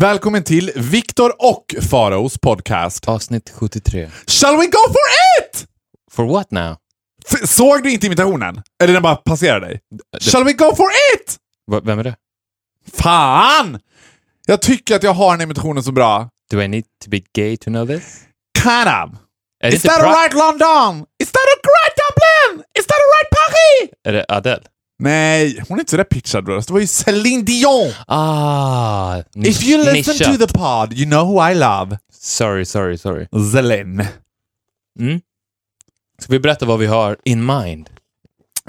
Välkommen till Viktor och Faraos podcast. Avsnitt 73. Shall we go for it? For what now? F- såg du inte imitationen? Eller den bara passerade dig? Shall we go for it? Va- Vem är det? Fan! Jag tycker att jag har den imitationen så bra. Do I need to be gay to know this? Kind of. Det Is that Pra- right London? Is that a right Dublin? Is that a right Paris? Är det Adele? Nej, hon är inte så där pitchad röst. Det var ju Céline Dion. Ah, If you listen nischat. to the pod, you know who I love. Sorry, sorry, sorry. Céline. Mm. Ska vi berätta vad vi har in mind?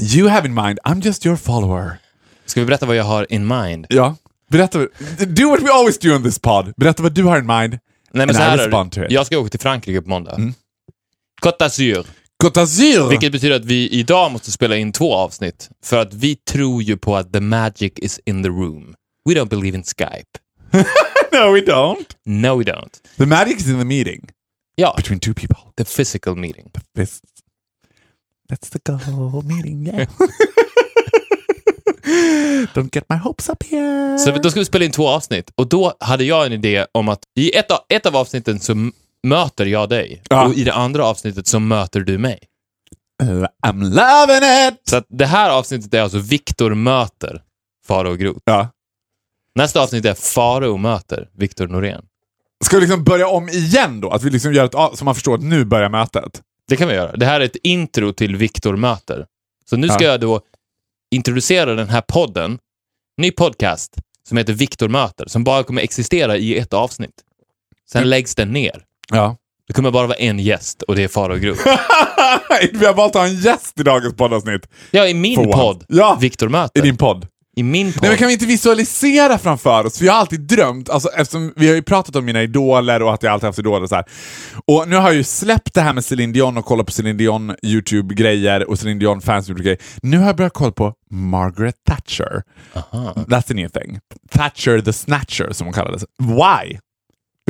You have in mind, I'm just your follower. Ska vi berätta vad jag har in mind? Ja. Berätta. Do what we always do on this pod. Berätta vad du har in mind. Nej, And men så I här är respond to it. Jag ska åka till Frankrike på måndag. Mm. Côte d'Azur. Côte d'Azur! Vilket betyder att vi idag måste spela in två avsnitt. För att vi tror ju på att the magic is in the room. We don't believe in Skype. No, we don't. No we don't. The magic is in the meeting Ja, between two people. the physical meeting. This, that's the goal meeting, yeah. don't get my hopes up here. Så då ska vi spela in två avsnitt. Och då hade jag en idé om att i ett av, ett av avsnitten så möter jag dig. Ja. Och i det andra avsnittet så möter du mig. I'm loving it! Så att det här avsnittet är alltså Viktor möter Faro Groth. Ja. Nästa avsnitt är Faro möter Viktor Norén. Ska vi liksom börja om igen då? Att vi liksom gör ett så man förstår att nu börjar mötet? Det kan vi göra. Det här är ett intro till Viktor möter. Så nu ska Ja. jag då introducera den här podden, ny podcast, som heter Viktor möter, som bara kommer existera i ett avsnitt. Sen Mm. läggs den ner. Ja. Det kommer bara vara en gäst och det är Faro Groth. vi har valt att ha en gäst i dagens poddavsnitt. Ja, i min podd, Ja. Viktor I möter. din podd. I min podd. Nej, men kan vi inte visualisera framför oss? För jag har alltid drömt, alltså, eftersom vi har ju pratat om mina idoler och att jag alltid haft idoler och så här. Och nu har jag ju släppt det här med Celine Dion och kollat på Celine Dion YouTube-grejer och Celine Dion fans YouTube-grejer. Nu har jag börjat kolla på Margaret Thatcher. Aha. That's the new thing. Thatcher the Snatcher som hon kallades. Why?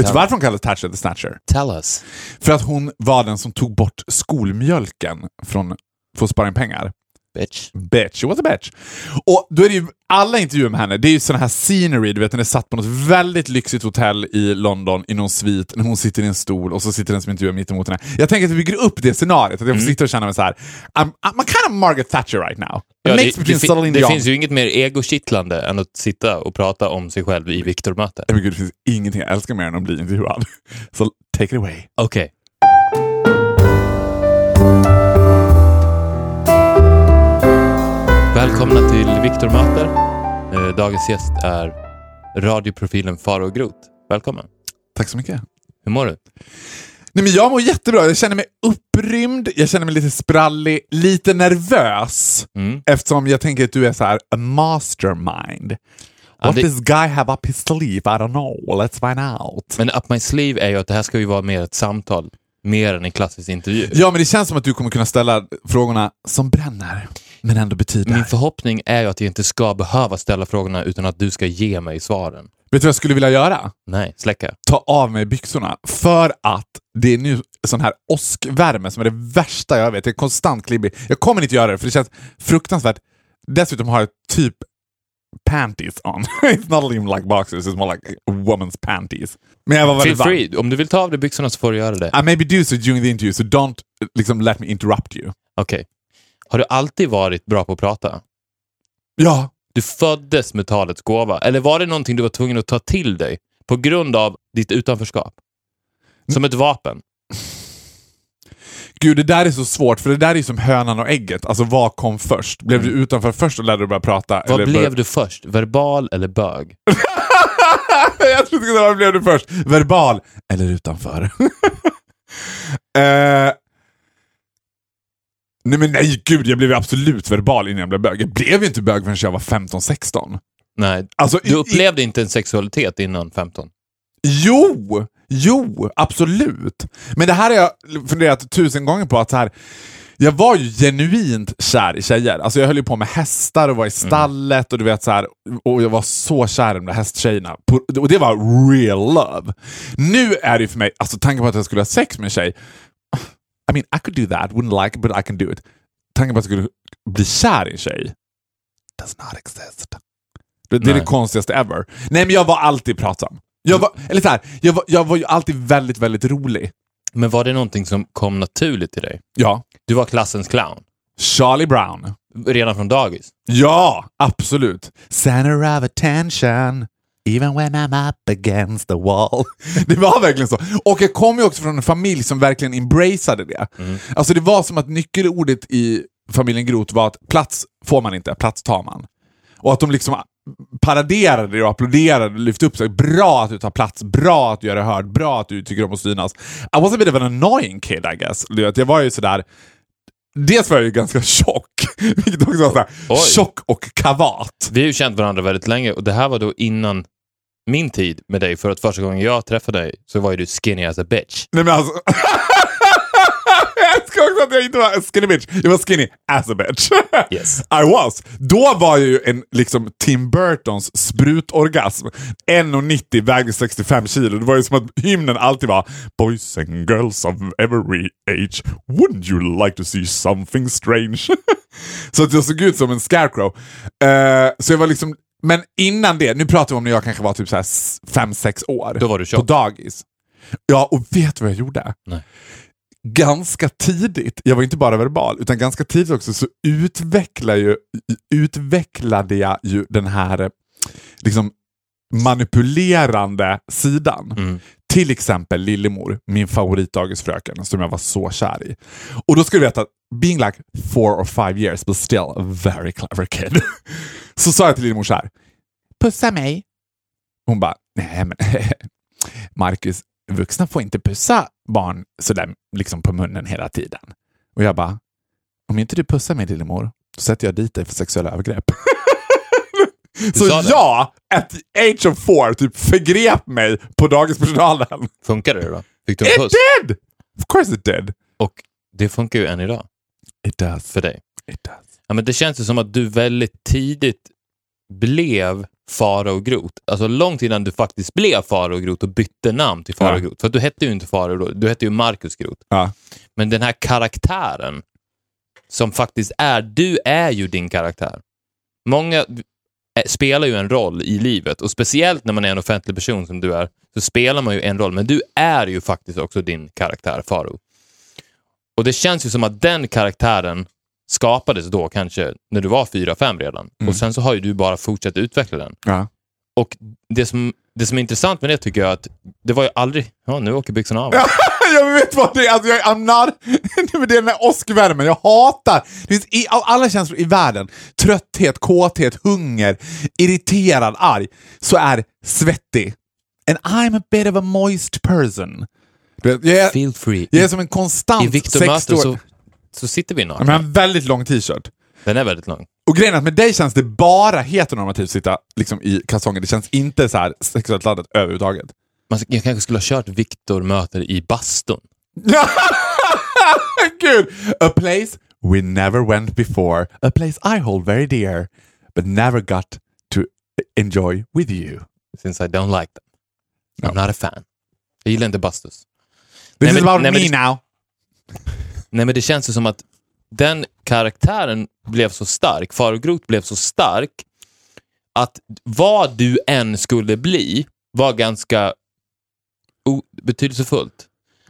Vet du varför hon kallades Thatcher the Snatcher? Tell us. För att hon var den som tog bort skolmjölken från för att spara in pengar. Bitch. Bitch, she was a bitch. Och då är det ju, alla intervjuer med henne, det är ju sån här scenery, du vet, den är satt på något väldigt lyxigt hotell i London i någon svit, när hon sitter i en stol och så sitter den som intervjuar mitt emot henne. Jag tänker att vi bygger upp det scenariot, att jag får sitta och känna mig så här. I'm, I'm kind of Margaret Thatcher right now. Ja, det, det, fin- det finns ju inget mer egokittlande än att sitta och prata om sig själv i men gud, det finns ingenting jag älskar mer än att bli intervjuad. Så take it away. Okej. Välkomna till Viktor möter. Eh, dagens gäst är radioprofilen Faro Groth. Välkommen. Tack så mycket. Hur mår du? Nej, men jag mår jättebra. Jag känner mig upprymd, jag känner mig lite sprallig, lite nervös. Mm. Eftersom jag tänker att du är så här a mastermind. Ja, What det- this guy have up his sleeve? I don't know. Let's find out. Men up my sleeve är ju att det här ska ju vara mer ett samtal, mer än en klassisk intervju. Ja, men det känns som att du kommer kunna ställa frågorna som bränner, men ändå betyder. Min förhoppning är ju att jag inte ska behöva ställa frågorna utan att du ska ge mig svaren. Vet du vad jag skulle vilja göra? Nej, släcka. Ta av mig byxorna. För att det är nu sån här åskvärme som är det värsta jag vet. Jag är konstant klibbig. Jag kommer inte göra det, för det känns fruktansvärt. Dessutom har jag typ panties on. it's not even like boxers, it's more like woman's panties. Men jag var Feel väldigt varm. free. Om du vill ta av dig byxorna så får du göra det. I maybe do so during the interview, so don't liksom, let me interrupt you. Okej. Har du alltid varit bra på att prata? Ja, Du föddes med talets gåva? Eller var det någonting du var tvungen att ta till dig på grund av ditt utanförskap? Som ett vapen? gud det där är så svårt, för det där är som hönan och ägget. Alltså vad kom först? Blev du utanför först och lärde dig börja prata? Mm. Vad blev bör- du först? Verbal eller bög? jag trodde det vad blev du först? Verbal eller utanför? eh, nej men nej, gud jag blev absolut verbal innan jag blev bög. Jag blev ju inte bög förrän jag var 15-16. Nej, Alltså, i- du i- upplevde inte en sexualitet innan 15? Jo, jo, absolut. Men det här har jag funderat tusen gånger på. att så här, Jag var ju genuint kär i tjejer. Alltså jag höll ju på med hästar och var i stallet och du vet så här, och jag var så kär i de där hästtjejerna. Och det var real love. Nu är det ju för mig, alltså tanken på att jag skulle ha sex med en tjej, I mean I could do that, wouldn't like it but I can do it. Tanken på att jag skulle bli kär i en tjej, does not exist. Det, det är det konstigaste ever. Nej men jag var alltid pratsam. Jag var, eller så här, jag, var, jag var ju alltid väldigt, väldigt rolig. Men var det någonting som kom naturligt till dig? Ja. Du var klassens clown. Charlie Brown. Redan från dagis. Ja, absolut. Center of attention. Even when I'm up against the wall. Det var verkligen så. Och jag kom ju också från en familj som verkligen embraceade det. Alltså det var som att nyckelordet i familjen Groth var att plats får man inte, plats tar man. Och att de liksom paraderade det och applåderade och lyfte upp sig. Bra att du tar plats, bra att du gör dig hörd, bra att du tycker om att synas. I was a bit of an annoying kid I guess. Jag var ju sådär... Dels var jag ju ganska tjock, vilket också var såhär, Oj. tjock och kavat. Vi har ju känt varandra väldigt länge och det här var då innan min tid med dig. För att första gången jag träffade dig så var ju du skinny as a bitch. Nej men alltså... jag inte var skinny bitch. Jag var skinny as a bitch. Yes. I was. Då var jag ju en liksom Tim Burtons sprutorgasm. 1,90 vägde 65 kilo. Det var ju som att hymnen alltid var Boys and girls of every age, wouldn't you like to see something strange? så att jag såg ut som en scarecrow. Eh, så jag var liksom... Men innan det, nu pratar vi om när jag kanske var typ 5-6 år. Då var du På tjock. dagis. Ja, och vet du vad jag gjorde? Nej. Ganska tidigt, jag var inte bara verbal, utan ganska tidigt också så utvecklade, ju, utvecklade jag ju den här eh, liksom manipulerande sidan. Mm. Till exempel Lillemor, min favoritdagisfröken som jag var så kär i. Och då ska du veta, being like four or five years but still a very clever kid. så sa jag till Lillemor så här. Pussa mig. Hon bara, nej men Marcus, vuxna får inte pussa barn sådär liksom på munnen hela tiden. Och jag bara, om inte du pussar mig Lillemor, då sätter jag dit dig för sexuella övergrepp. så jag, at the age of four, typ förgrep mig på dagispersonalen. Funkade det då? Fick du en It puss? did! Of course it did. Och det funkar ju än idag It does. för dig. It does. Ja, men det känns ju som att du väldigt tidigt blev Farao Groth. Alltså långt innan du faktiskt blev Farao Groth och bytte namn till Farao Ja. Groth. För du hette ju inte Farao då, du hette ju Marcus Groth. Ja. Men den här karaktären som faktiskt är, du är ju din karaktär. Många eh, spelar ju en roll i livet och speciellt när man är en offentlig person som du är, så spelar man ju en roll. Men du är ju faktiskt också din karaktär, Farao. Och det känns ju som att den karaktären skapades då kanske när du var fyra, fem redan. Och sen så har ju du bara fortsatt utveckla den. Ja. Och det som, det som är intressant med det tycker jag är att det var ju aldrig... Ja, nu åker byxorna av. jag vet vad det är, alltså jag. Nej, men det är den där åskvärmen, jag hatar... Det finns i, av alla känslor i världen, trötthet, kåthet, hunger, irriterad, arg, så är svettig. And I'm a bit of a moist person. Jag är, Feel free. jag är som en konstant I Victor 60 Möter år... så, sitter vi nakna. men har en väldigt lång t-shirt. Den är väldigt lång. Och grejen är att med dig känns det bara heteronormativt att sitta liksom, i kalsonger. Det känns inte så här sexuellt laddat överhuvudtaget. Man, jag kanske skulle ha kört Victor Möter i bastun. Gud! A place we never went before. A place I hold very dear. But never got to enjoy with you. Since I don't like them. I'm not a fan. Jag gillar inte bastus. This Nej, is men- about nej, me now. Nej, men det känns ju som att den karaktären blev så stark, Farao Groth blev så stark, att vad du än skulle bli var ganska betydelsefullt.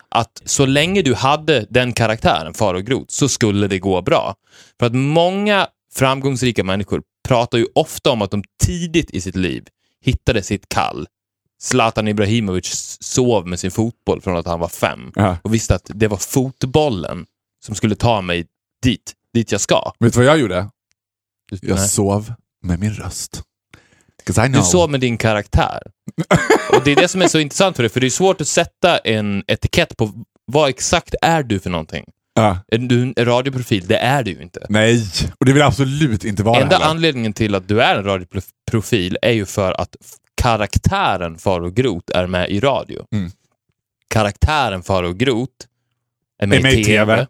Att så länge du hade den karaktären, Farao Groth, så skulle det gå bra. För att många framgångsrika människor pratar ju ofta om att de tidigt i sitt liv hittade sitt kall. Zlatan Ibrahimovic sov med sin fotboll från att han var fem och visste att det var fotbollen som skulle ta mig dit, dit jag ska. Vet du vad jag gjorde? Jag nej. sov med min röst. 'Cause I know. du sov med din karaktär. och Det är det som är så intressant för dig, för det är svårt att sätta en etikett på vad exakt är du för någonting. Ja. Är du en radioprofil? Det är du ju inte. Nej, och det vill jag absolut inte vara Enda heller. anledningen till att du är en radioprofil är ju för att karaktären Farao Groth är med i radio. Mm. Karaktären Farao Groth är med, Är med i i TV. TV.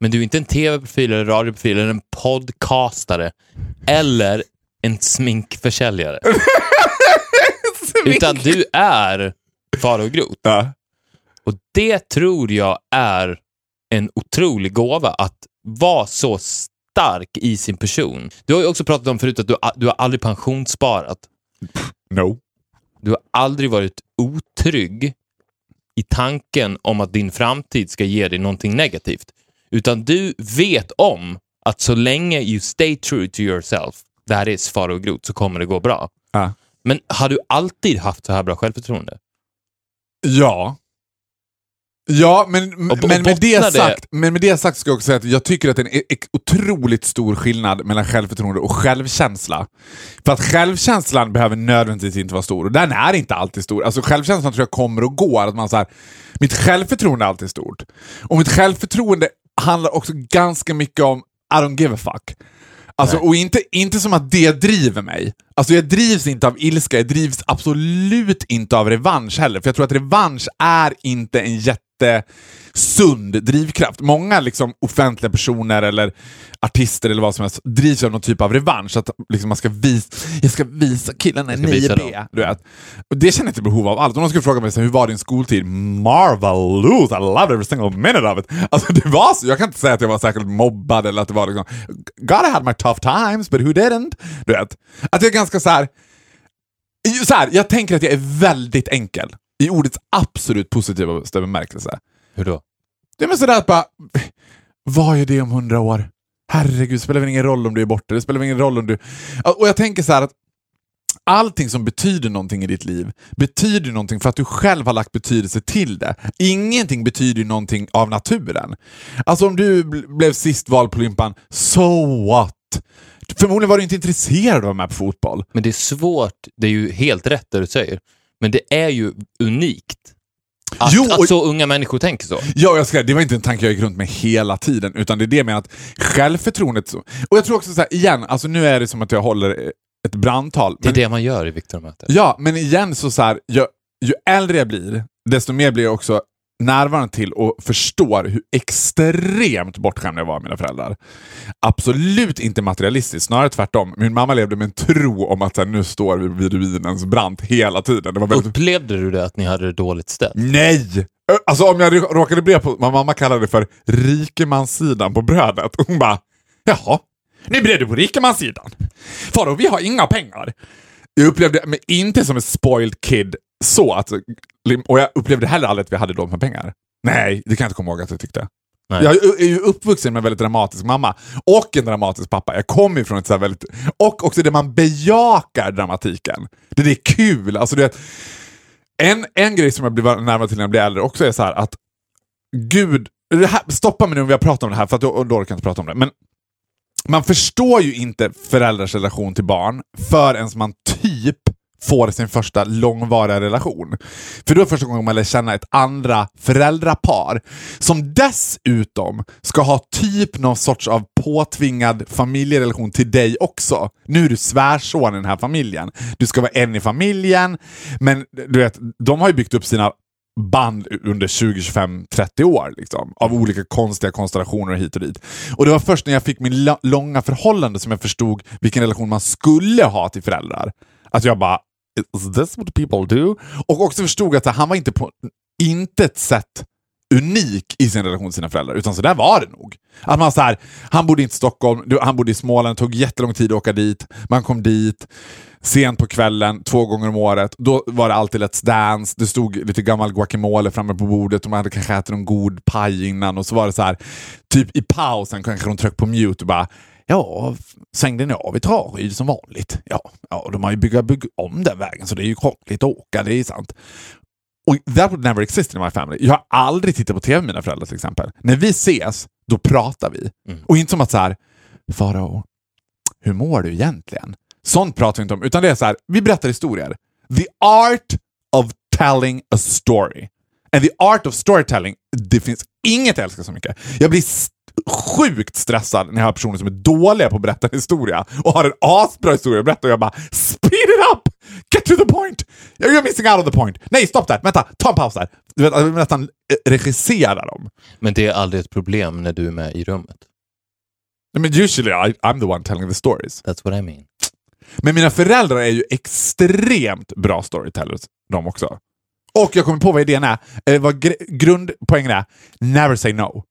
Men du är inte en tv-profil eller radioprofil eller en podcastare eller en sminkförsäljare. Utan du är Farao Groth. Ja. Och det tror jag är en otrolig gåva, att vara så stark i sin person. Du har ju också pratat om förut att du, du har aldrig pensionssparat. No. Du har aldrig varit otrygg i tanken om att din framtid ska ge dig någonting negativt. Utan du vet om att så länge you stay true to yourself, that is far och grot, så kommer det gå bra. Ja. Men har du alltid haft så här bra självförtroende? Ja. Ja, men, Och- men, med det bottnar det- sagt, men med det sagt ska jag också säga att jag tycker att det är en e- otroligt stor skillnad mellan självförtroende och självkänsla. För att självkänslan behöver nödvändigtvis inte vara stor, och den är inte alltid stor. Alltså självkänslan tror jag kommer och går. Att man så här, mitt självförtroende är alltid stort. Och mitt självförtroende handlar också ganska mycket om I don't give a fuck. Alltså, och inte, inte som att det driver mig. Alltså jag drivs inte av ilska, jag drivs absolut inte av revansch heller. För jag tror att revansch är inte en jättesund drivkraft. Många liksom offentliga personer eller artister eller vad som helst drivs av någon typ av revansch. Att liksom man ska visa, jag ska visa killarna visa 9B. Du vet. Och det känner jag inte behov av alls. Om någon skulle fråga mig hur var din skoltid? Marvelous! I loved every single minute of it. Alltså det var så. Jag kan inte säga att jag var särskilt mobbad eller att det var liksom God I had my tough times, but who didn't? Du vet. Att jag är ganska så här. Så här, jag tänker att jag är väldigt enkel. I ordets absolut positiva bemärkelse. Hur då? Det är sådär att bara, vad är det om hundra år? Herregud, spelar väl ingen roll om du är borta, det spelar väl ingen roll om du... Och jag tänker så här att allting som betyder någonting i ditt liv betyder någonting för att du själv har lagt betydelse till det. Ingenting betyder någonting av naturen. Alltså om du bl- blev sist vald på Limpan, so what? Förmodligen var du inte intresserad av att vara med på fotboll. Men det är svårt, det är ju helt rätt det du säger, men det är ju unikt. Att, Jo, och- att så unga människor tänker så. Ja, jag ska, det var inte en tanke jag gick runt med hela tiden, utan det är det med att självförtroendet... Och jag tror också så här, igen, alltså nu är det som att jag håller ett brandtal. Det är men- det man gör i Viktormötet. Ja, men igen så, så här, jag, ju äldre jag blir, desto mer blir jag också närvarande till och förstår hur extremt bortskämda jag var med mina föräldrar. Absolut inte materialistiskt, snarare tvärtom. Min mamma levde med en tro om att här, nu står vi vid ruinens brant hela tiden. Det var väldigt... Upplevde du det att ni hade det dåligt ställt? Nej! Alltså om jag rå- råkade bli på vad mamma kallade för rikemanssidan på brödet. Hon bara, jaha, nu blev du på rikemanssidan. Faro, vi har inga pengar. Jag upplevde mig inte som en spoiled kid så att, och jag upplevde heller aldrig att vi hade dåligt med pengar. Nej, det kan jag inte komma ihåg att jag tyckte. Nej. Jag är ju uppvuxen med en väldigt dramatisk mamma och en dramatisk pappa. Jag kommer ifrån ett så här väldigt... Och också det man bejakar dramatiken. Det, det är kul. Alltså det, en, en grej som jag blir närmare till när jag blir äldre också är så här att Gud, här, stoppa mig nu om vi har pratat om det här för att då, då orkar jag inte prata om det. Men man förstår ju inte föräldrars relation till barn förrän man typ får sin första långvariga relation. För då är första gången man lär känna ett andra föräldrapar som dessutom ska ha typ någon sorts av påtvingad familjerelation till dig också. Nu är du svärson i den här familjen. Du ska vara en i familjen, men du vet, de har ju byggt upp sina band under 20, 25, 30 år liksom, av olika konstiga konstellationer hit och dit. Och det var först när jag fick min långa förhållande som jag förstod vilken relation man skulle ha till föräldrar. Att jag bara, is this what people do? Och också förstod att han var inte på intet sätt unik i sin relation till sina föräldrar, utan så där var det nog. Att man så här, han bodde inte i Stockholm, han bodde i Småland, det tog jättelång tid att åka dit, man kom dit sent på kvällen, två gånger om året, då var det alltid Let's Dance, det stod lite gammal guacamole framme på bordet och man hade kanske ätit någon god paj innan och så var det så här, typ i pausen kanske de tryckte på mute och bara Ja, svängde ni av i Traryd som vanligt? Ja, ja de har ju byggt bygg om den vägen så det är ju krångligt att åka, det är sant. Och that would never exist in my family. Jag har aldrig tittat på tv med mina föräldrar till exempel. När vi ses, då pratar vi. Mm. Och inte som att så här, Farao, hur mår du egentligen? Sånt pratar vi inte om, utan det är så här, vi berättar historier. The art of telling a story. And the art of storytelling, det finns inget jag älskar så mycket. Jag blir sjukt stressad när jag har personer som är dåliga på att berätta en historia och har en asbra historia att berätta och jag bara speed it up! Get to the point! You're missing out on the point. Nej, stopp där! Vänta, ta en paus där. Du vet, jag vill nästan eh, regissera dem. Men det är aldrig ett problem när du är med i rummet. Men usually I, I'm the one telling the stories. That's what I mean. Men mina föräldrar är ju extremt bra storytellers, de också. Och jag kommer på vad idén är, eh, vad gr- grundpoängen är, never say no.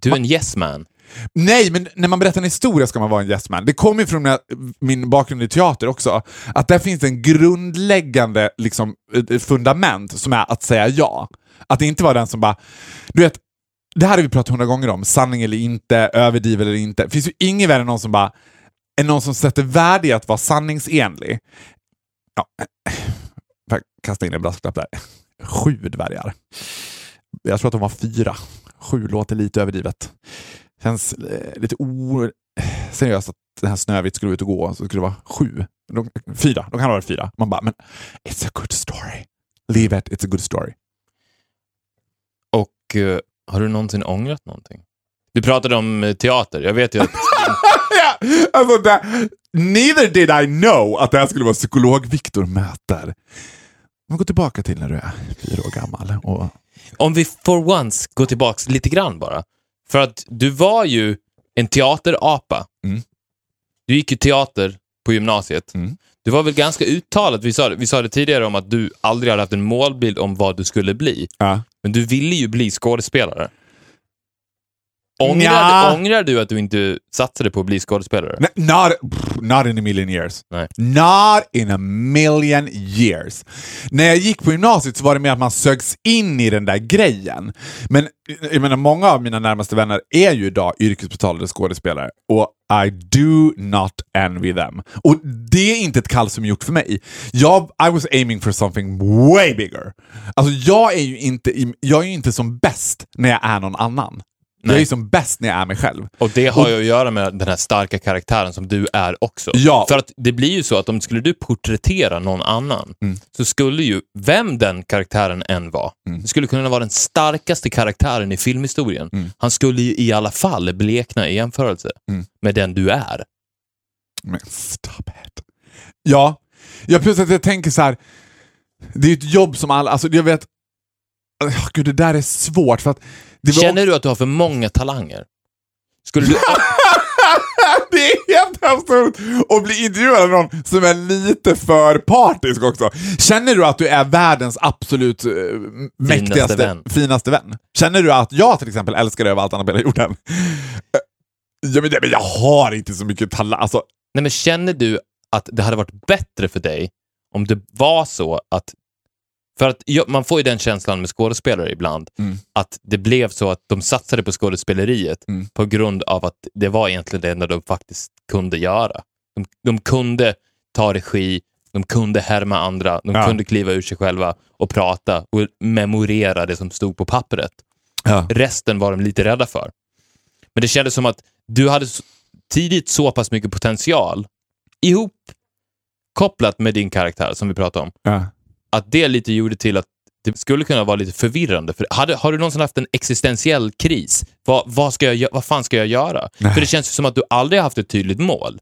Du är en yes man. Nej, men när man berättar en historia ska man vara en yes man. Det kommer ju från min bakgrund i teater också, att där finns en grundläggande liksom, eh, fundament som är att säga ja. Att inte vara den som bara, du vet, det här har vi pratat hundra gånger om, sanning eller inte, överdriv eller inte. Det finns ju ingen värre än någon som bara, Är någon som sätter värde i att vara sanningsenlig. Ja, får jag kasta in en brasklapp där. Sju dvärgar. Jag tror att de var fyra. Sju låter lite överdrivet. Känns eh, lite o... Seriöst att den här Snövit skulle ut och gå, så skulle det vara sju. De, fyra, de kan ha varit fyra. Man bara, men it's a good story. Leave it, it's a good story. Och eh, har du någonsin ångrat någonting? Du pratade om eh, teater. Jag vet ju att... ja, alltså det, neither did I know att det här skulle vara psykolog-Viktor möter. Men gå tillbaka till när du är fyra år gammal. Och, Om vi for once går tillbaks lite grann bara. För att du var ju en teaterapa. Mm. Du gick ju teater på gymnasiet. Mm. Du var väl ganska uttalat, vi sa, vi sa det tidigare om att du aldrig hade haft en målbild om vad du skulle bli. ja. Men du ville ju bli skådespelare. Ångrar, Nja. ångrar du att du inte satsade på att bli skådespelare? Not, not in a million years. Nej. Not in a million years. När jag gick på gymnasiet så var det mer att man sögs in i den där grejen. Men jag menar, många av mina närmaste vänner är ju idag yrkesbetalade skådespelare och I do not envy them. Och det är inte ett kall som är gjort för mig. Jag, I was aiming for something way bigger. Alltså jag är ju inte, jag är ju inte som bäst när jag är någon annan. Jag är Nej. ju som bäst när jag är mig själv. Och det har ju att göra med den här starka karaktären som du är också. Ja. För att det blir ju så att om skulle du porträttera någon annan, Mm. så skulle ju, vem den karaktären än var, Mm. det skulle kunna vara den starkaste karaktären i filmhistorien. Mm. Han skulle ju i alla fall blekna i jämförelse Mm. med den du är. Men stop it. Ja, ja plus att jag tänker så här. Det är ett jobb som alla, alltså jag vet, oh, gud det där är svårt för att Känner du att du har för många talanger? Skulle du... det är helt absurt att bli intervjuad av någon som är lite för partisk också. Känner du att du är världens absolut eh, mäktigaste, vän. finaste vän? Känner du att jag till exempel älskar dig över allt annat på hela jorden? Eh, Ja, men, men jag har inte så mycket talang. Alltså, Nej, men känner du att det hade varit bättre för dig om det var så att... För att ja, man får ju den känslan med skådespelare ibland, Mm. att det blev så att de satsade på skådespeleriet Mm. på grund av att det var egentligen det enda de faktiskt kunde göra. De, de kunde ta regi, de kunde härma andra, de Ja. kunde kliva ur sig själva och prata och memorera det som stod på pappret. ja. Resten var de lite rädda för. Men det kändes som att du hade tidigt så pass mycket potential ihop kopplat med din karaktär som vi pratade om, Ja. Att det lite gjorde till att det skulle kunna vara lite förvirrande. För hade, har du någonsin haft en existentiell kris? Vad, vad, ska jag, vad fan ska jag göra? Nej. För det känns ju som att du aldrig har haft ett tydligt mål.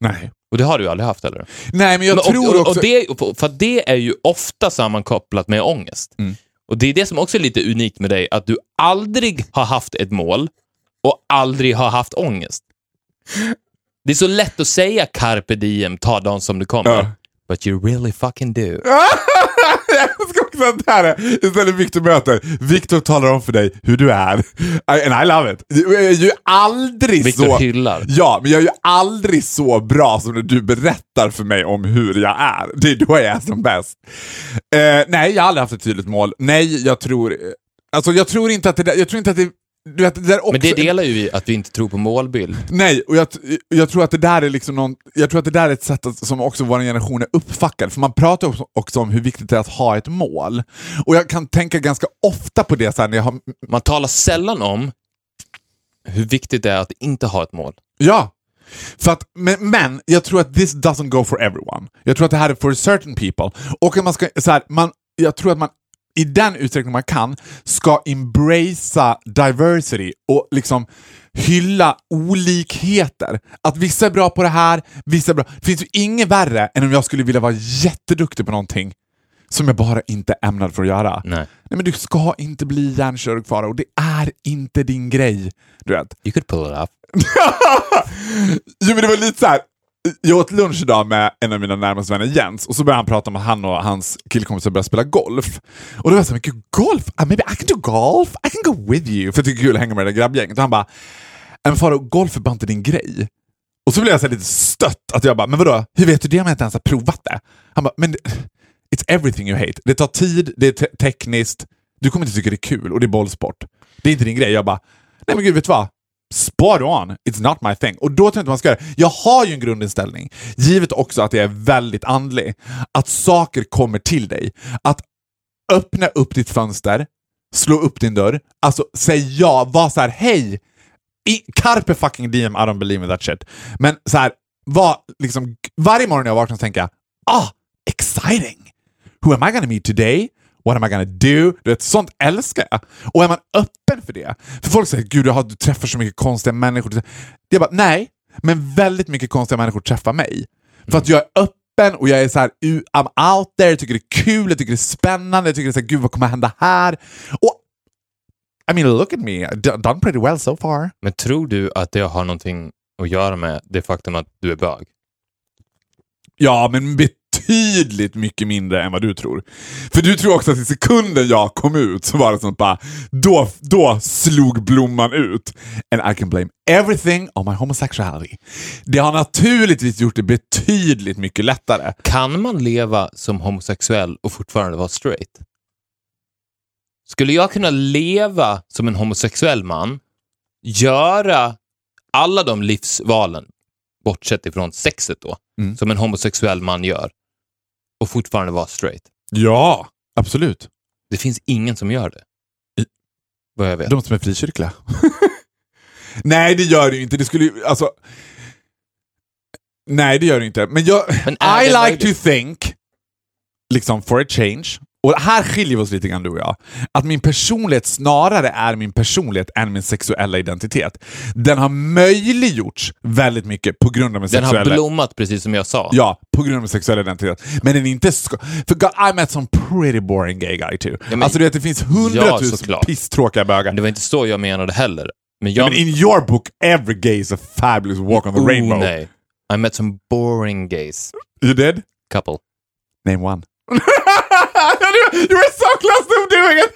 Nej. Och det har du aldrig haft heller. Nej, men jag Men, tror och, och, också... och det, för det är ju ofta sammankopplat med ångest. Mm. Och det är det som också är lite unikt med dig, att du aldrig har haft ett mål och aldrig har haft ångest. Det är så lätt att säga carpe diem, ta dagen som det kommer. Ja. But you really fucking do. jag älskar också att det här är istället Victor möter. Victor talar om för dig hur du är. And I love it. Jag är ju aldrig Victor så... hyllar. Ja, men jag är ju aldrig så bra som när du berättar för mig om hur jag är. Det är då jag är som bäst. Eh, nej, jag har aldrig haft ett tydligt mål. Nej, jag tror... Alltså jag tror inte att det. Jag tror inte att det... Du vet, det också, Men det delar ju vi, att vi inte tror på målbild. Nej, och jag, jag tror att det där är liksom någon, jag tror att det där är ett sätt att, som också vår generation är uppfackad. För man pratar också, också om hur viktigt det är att ha ett mål. Och jag kan tänka ganska ofta på det så när jag har... Man talar sällan om hur viktigt det är att inte ha ett mål. Ja! För att, men, men jag tror att this doesn't go for everyone. Jag tror att det här är for certain people. Och att man ska, så här, man, jag tror att man i den utsträckning man kan ska embracea diversity och liksom hylla olikheter. Att vissa är bra på det här, vissa är bra. Det finns ju inget värre än om jag skulle vilja vara jätteduktig på någonting som jag bara inte är ämnad för att göra. Nej. Nej men du ska inte bli hjärnkirurg Farao, och det är inte din grej. Du vet. You could pull it off. jo men det var lite så här. Jag åt lunch idag med en av mina närmaste vänner Jens och så började han prata om att han och hans killkompisar började spela golf. Och då var jag såhär, gud golf? Uh, maybe I can do golf? I can go with you. För jag tycker det är kul att hänga med det där grabbgänget. Och han bara, äh, men Faro, golf är bara inte din grej. Och så blev jag så lite stött, att jag bara, men vadå, hur vet du det om jag inte ens har provat det? Han bara, men it's everything you hate. Det tar tid, det är te tekniskt, du kommer inte tycka det är kul och det är bollsport. Det är inte din grej. Jag bara, nej men gud, vet du vad? Spot on, it's not my thing. Och då tror jag inte man ska göra det. Jag har ju en grundinställning, givet också att jag är väldigt andlig, att saker kommer till dig. Att öppna upp ditt fönster, slå upp din dörr, alltså säg ja, var så här, hej! I, carpe fucking diem, I don't believe in that shit. Men så här, var, liksom, varje morgon när jag vaknar så tänker jag, ah, exciting! Who am I gonna meet today? What am I gonna do? Du vet, sånt älskar jag. Och är man öppen för det? För folk säger gud, du träffar så mycket konstiga människor. Jag bara, nej, men väldigt mycket konstiga människor träffar mig. För att jag är öppen och jag är så här, I'm out there, jag tycker det är kul, jag tycker det är spännande, jag tycker det är så här, gud vad kommer hända här? Och I mean, look at me, done pretty well so far. Men tror du att det har någonting att göra med det faktum att du är bög? Ja, men betydligt mycket mindre än vad du tror. För du tror också att i sekunden jag kom ut så var det som bara, då, då slog blomman ut. And I can blame everything on my homosexuality. Det har naturligtvis gjort det betydligt mycket lättare. Kan man leva som homosexuell och fortfarande vara straight? Skulle jag kunna leva som en homosexuell man, göra alla de livsvalen, bortsett ifrån sexet då, Mm. som en homosexuell man gör, och fortfarande vara straight? Ja, absolut. Det finns ingen som gör det. Vad jag vet. De som är frikyrkliga. Nej, det gör det ju inte. Det skulle ju, alltså... Nej, det gör det inte. Men jag... Men I like möjligt? to think, liksom for a change, och här skiljer vi oss lite grann du och jag, att min personlighet snarare är min personlighet än min sexuella identitet. Den har möjliggjorts väldigt mycket på grund av min Den har sexuella... blommat precis som jag sa. Ja, på grund av min sexuella identitet. Men den är inte... För God, I met some pretty boring gay guy too. men- alltså du vet, det finns hundratusen såklart. pisstråkiga bögar. Det var inte så jag menade heller. Men jag... Men in your book, every gay is a fabulous walk on the oh, rainbow. nej. I met some boring gays. You did? Couple. Name one. you were so close to doing it!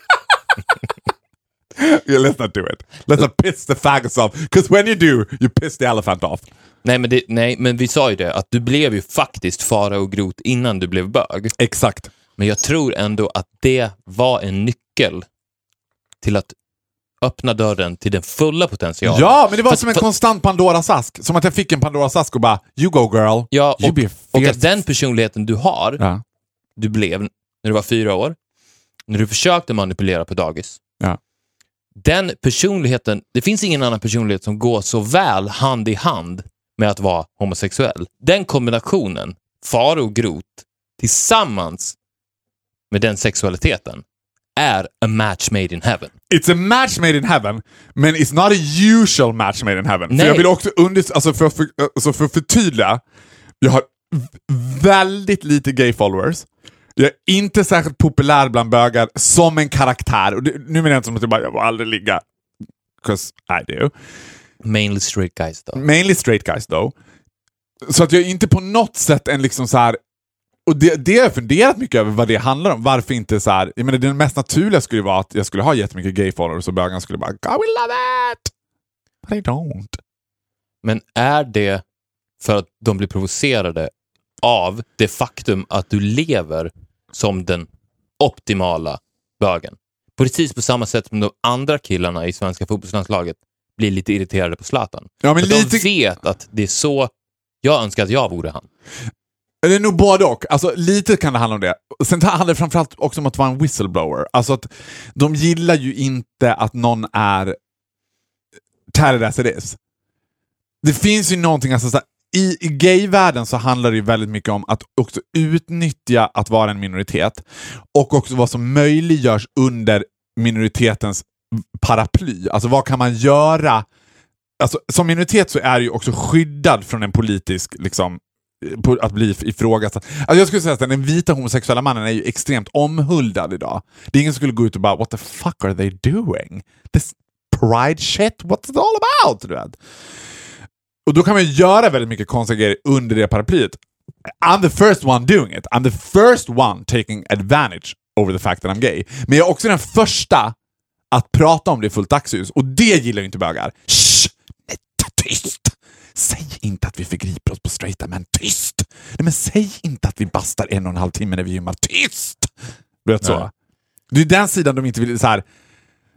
yeah, let's not do it. Let's not piss the faggots off. Because when you do, you piss the elephant off. Nej men, det, nej, men vi sa ju det, att du blev ju faktiskt fara och grot innan du blev bög. Exakt. Men jag tror ändå att det var en nyckel till att öppna dörren till den fulla potentialen. Ja, men det var För- som en för- konstant Pandoras ask. Som att jag fick en Pandoras ask och bara, you go girl. Ja, you och, be och att den personligheten du har, Ja. du blev när du var fyra år, när du försökte manipulera på dagis. Ja. Den personligheten, det finns ingen annan personlighet som går så väl hand i hand med att vara homosexuell. Den kombinationen, fara och grot, tillsammans med den sexualiteten, är a match made in heaven. It's a match made in heaven, men it's not a usual match made in heaven. För Nej. jag vill också under, alltså för, för, alltså för att förtydliga, jag har väldigt lite gay followers. Jag är inte särskilt populär bland bögar som en karaktär. Och det, nu menar jag inte som att jag bara, jag får aldrig ligga. 'Cause I do. Mainly straight guys då. Mainly straight guys though. Så att jag är inte på något sätt en liksom så här. Och det, det har jag funderat mycket över vad det handlar om. Varför inte så här. Jag menar det mest naturliga skulle vara att jag skulle ha jättemycket gay followers och bögarna skulle bara God we love it! But I don't. Men är det för att de blir provocerade av det faktum att du lever som den optimala bögen? Precis på samma sätt som de andra killarna i svenska fotbollslandslaget blir lite irriterade på Zlatan. Ja, men lite, De vet att det är så jag önskar att jag vore han. det är nog både och. Alltså, lite kan det handla om det. Sen handlar det framförallt också om att vara en whistleblower. Alltså att de gillar ju inte att någon är tatted as it is. Det finns ju någonting, alltså, så i, gayvärlden så handlar det ju väldigt mycket om att också utnyttja att vara en minoritet och också vad som möjliggörs under minoritetens paraply. Alltså vad kan man göra? Alltså, som minoritet så är du ju också skyddad från en politisk liksom, eh, att bli ifrågasatt. Alltså jag skulle säga att den vita homosexuella mannen är ju extremt omhuldad idag. Det är ingen som skulle gå ut och bara “What the fuck are they doing? This pride shit? What's it all about?” du vet. Och då kan man göra väldigt mycket konstiga grejer under det paraplyet. I'm the first one doing it. I'm the first one taking advantage over the fact that I'm gay. Men jag är också den första att prata om det i fullt dagsljus och det gillar ju inte bögar. Shh! Nej, tyst! Säg inte att vi förgriper oss på straighta män. Tyst! Nej, men säg inte att vi bastar en och en halv timme när vi gymmar. Tyst! Du vet så. Nej. Det är den sidan de inte vill... Så här,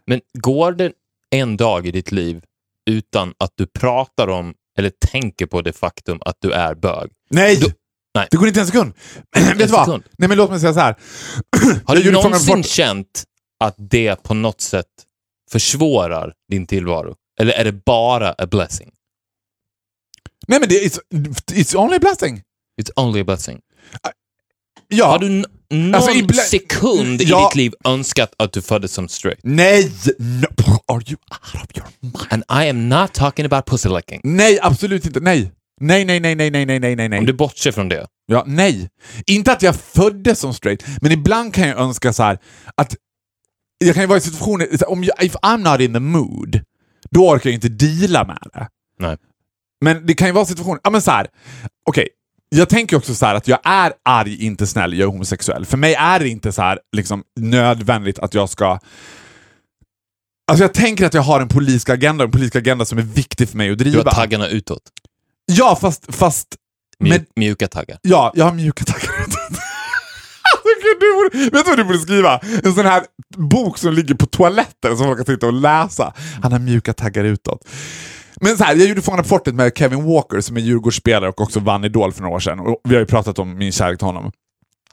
Men går det en dag i ditt liv utan att du pratar om eller tänker på det faktum att du är bög? nej! Då- nej. Det går inte en sekund. vet du vad? Nej, men låt mig säga så här. Har du någonsin känt att det på något sätt försvårar din tillvaro? Eller är det bara a blessing? Nej, men det it's, it's only a blessing. It's only a blessing. Ja. Har du någon Alltså, ibla- sekund i Ja. ditt liv önskat att du föddes som straight? Nej! No. Are you out of your mind? And I am not talking about pussy licking. Nej, absolut inte. Nej. Nej, nej, nej, nej, nej, nej, nej, nej, Om du bortser från det. Ja, nej. Inte att jag föddes som straight, men ibland kan jag önska så här att jag kan ju vara i situationer, om jag, if I'm not in the mood, då orkar jag inte deala med det. Nej. Men det kan ju vara situationer, ja men så här. okej. Jag tänker också så här att jag är arg, inte snäll, jag är homosexuell. För mig är det inte så här liksom nödvändigt att jag ska Alltså jag tänker att jag har en politisk agenda, en politisk agenda som är viktig för mig att Du driva. har taggarna utåt. Ja, fast, fast Mju- Men- Mjuka taggar. Ja, jag har mjuka taggar utåt. Alltså, du borde, vet du vad du borde skriva? En sån här bok som ligger på toaletten som folk kan sitta och läsa. Han har mjuka taggar utåt. Men så här, jag gjorde Fångarna på fortet med Kevin Walker som är Djurgårdsspelare och också vann Idol för några år sedan. Och vi har ju pratat om min kärlek till honom.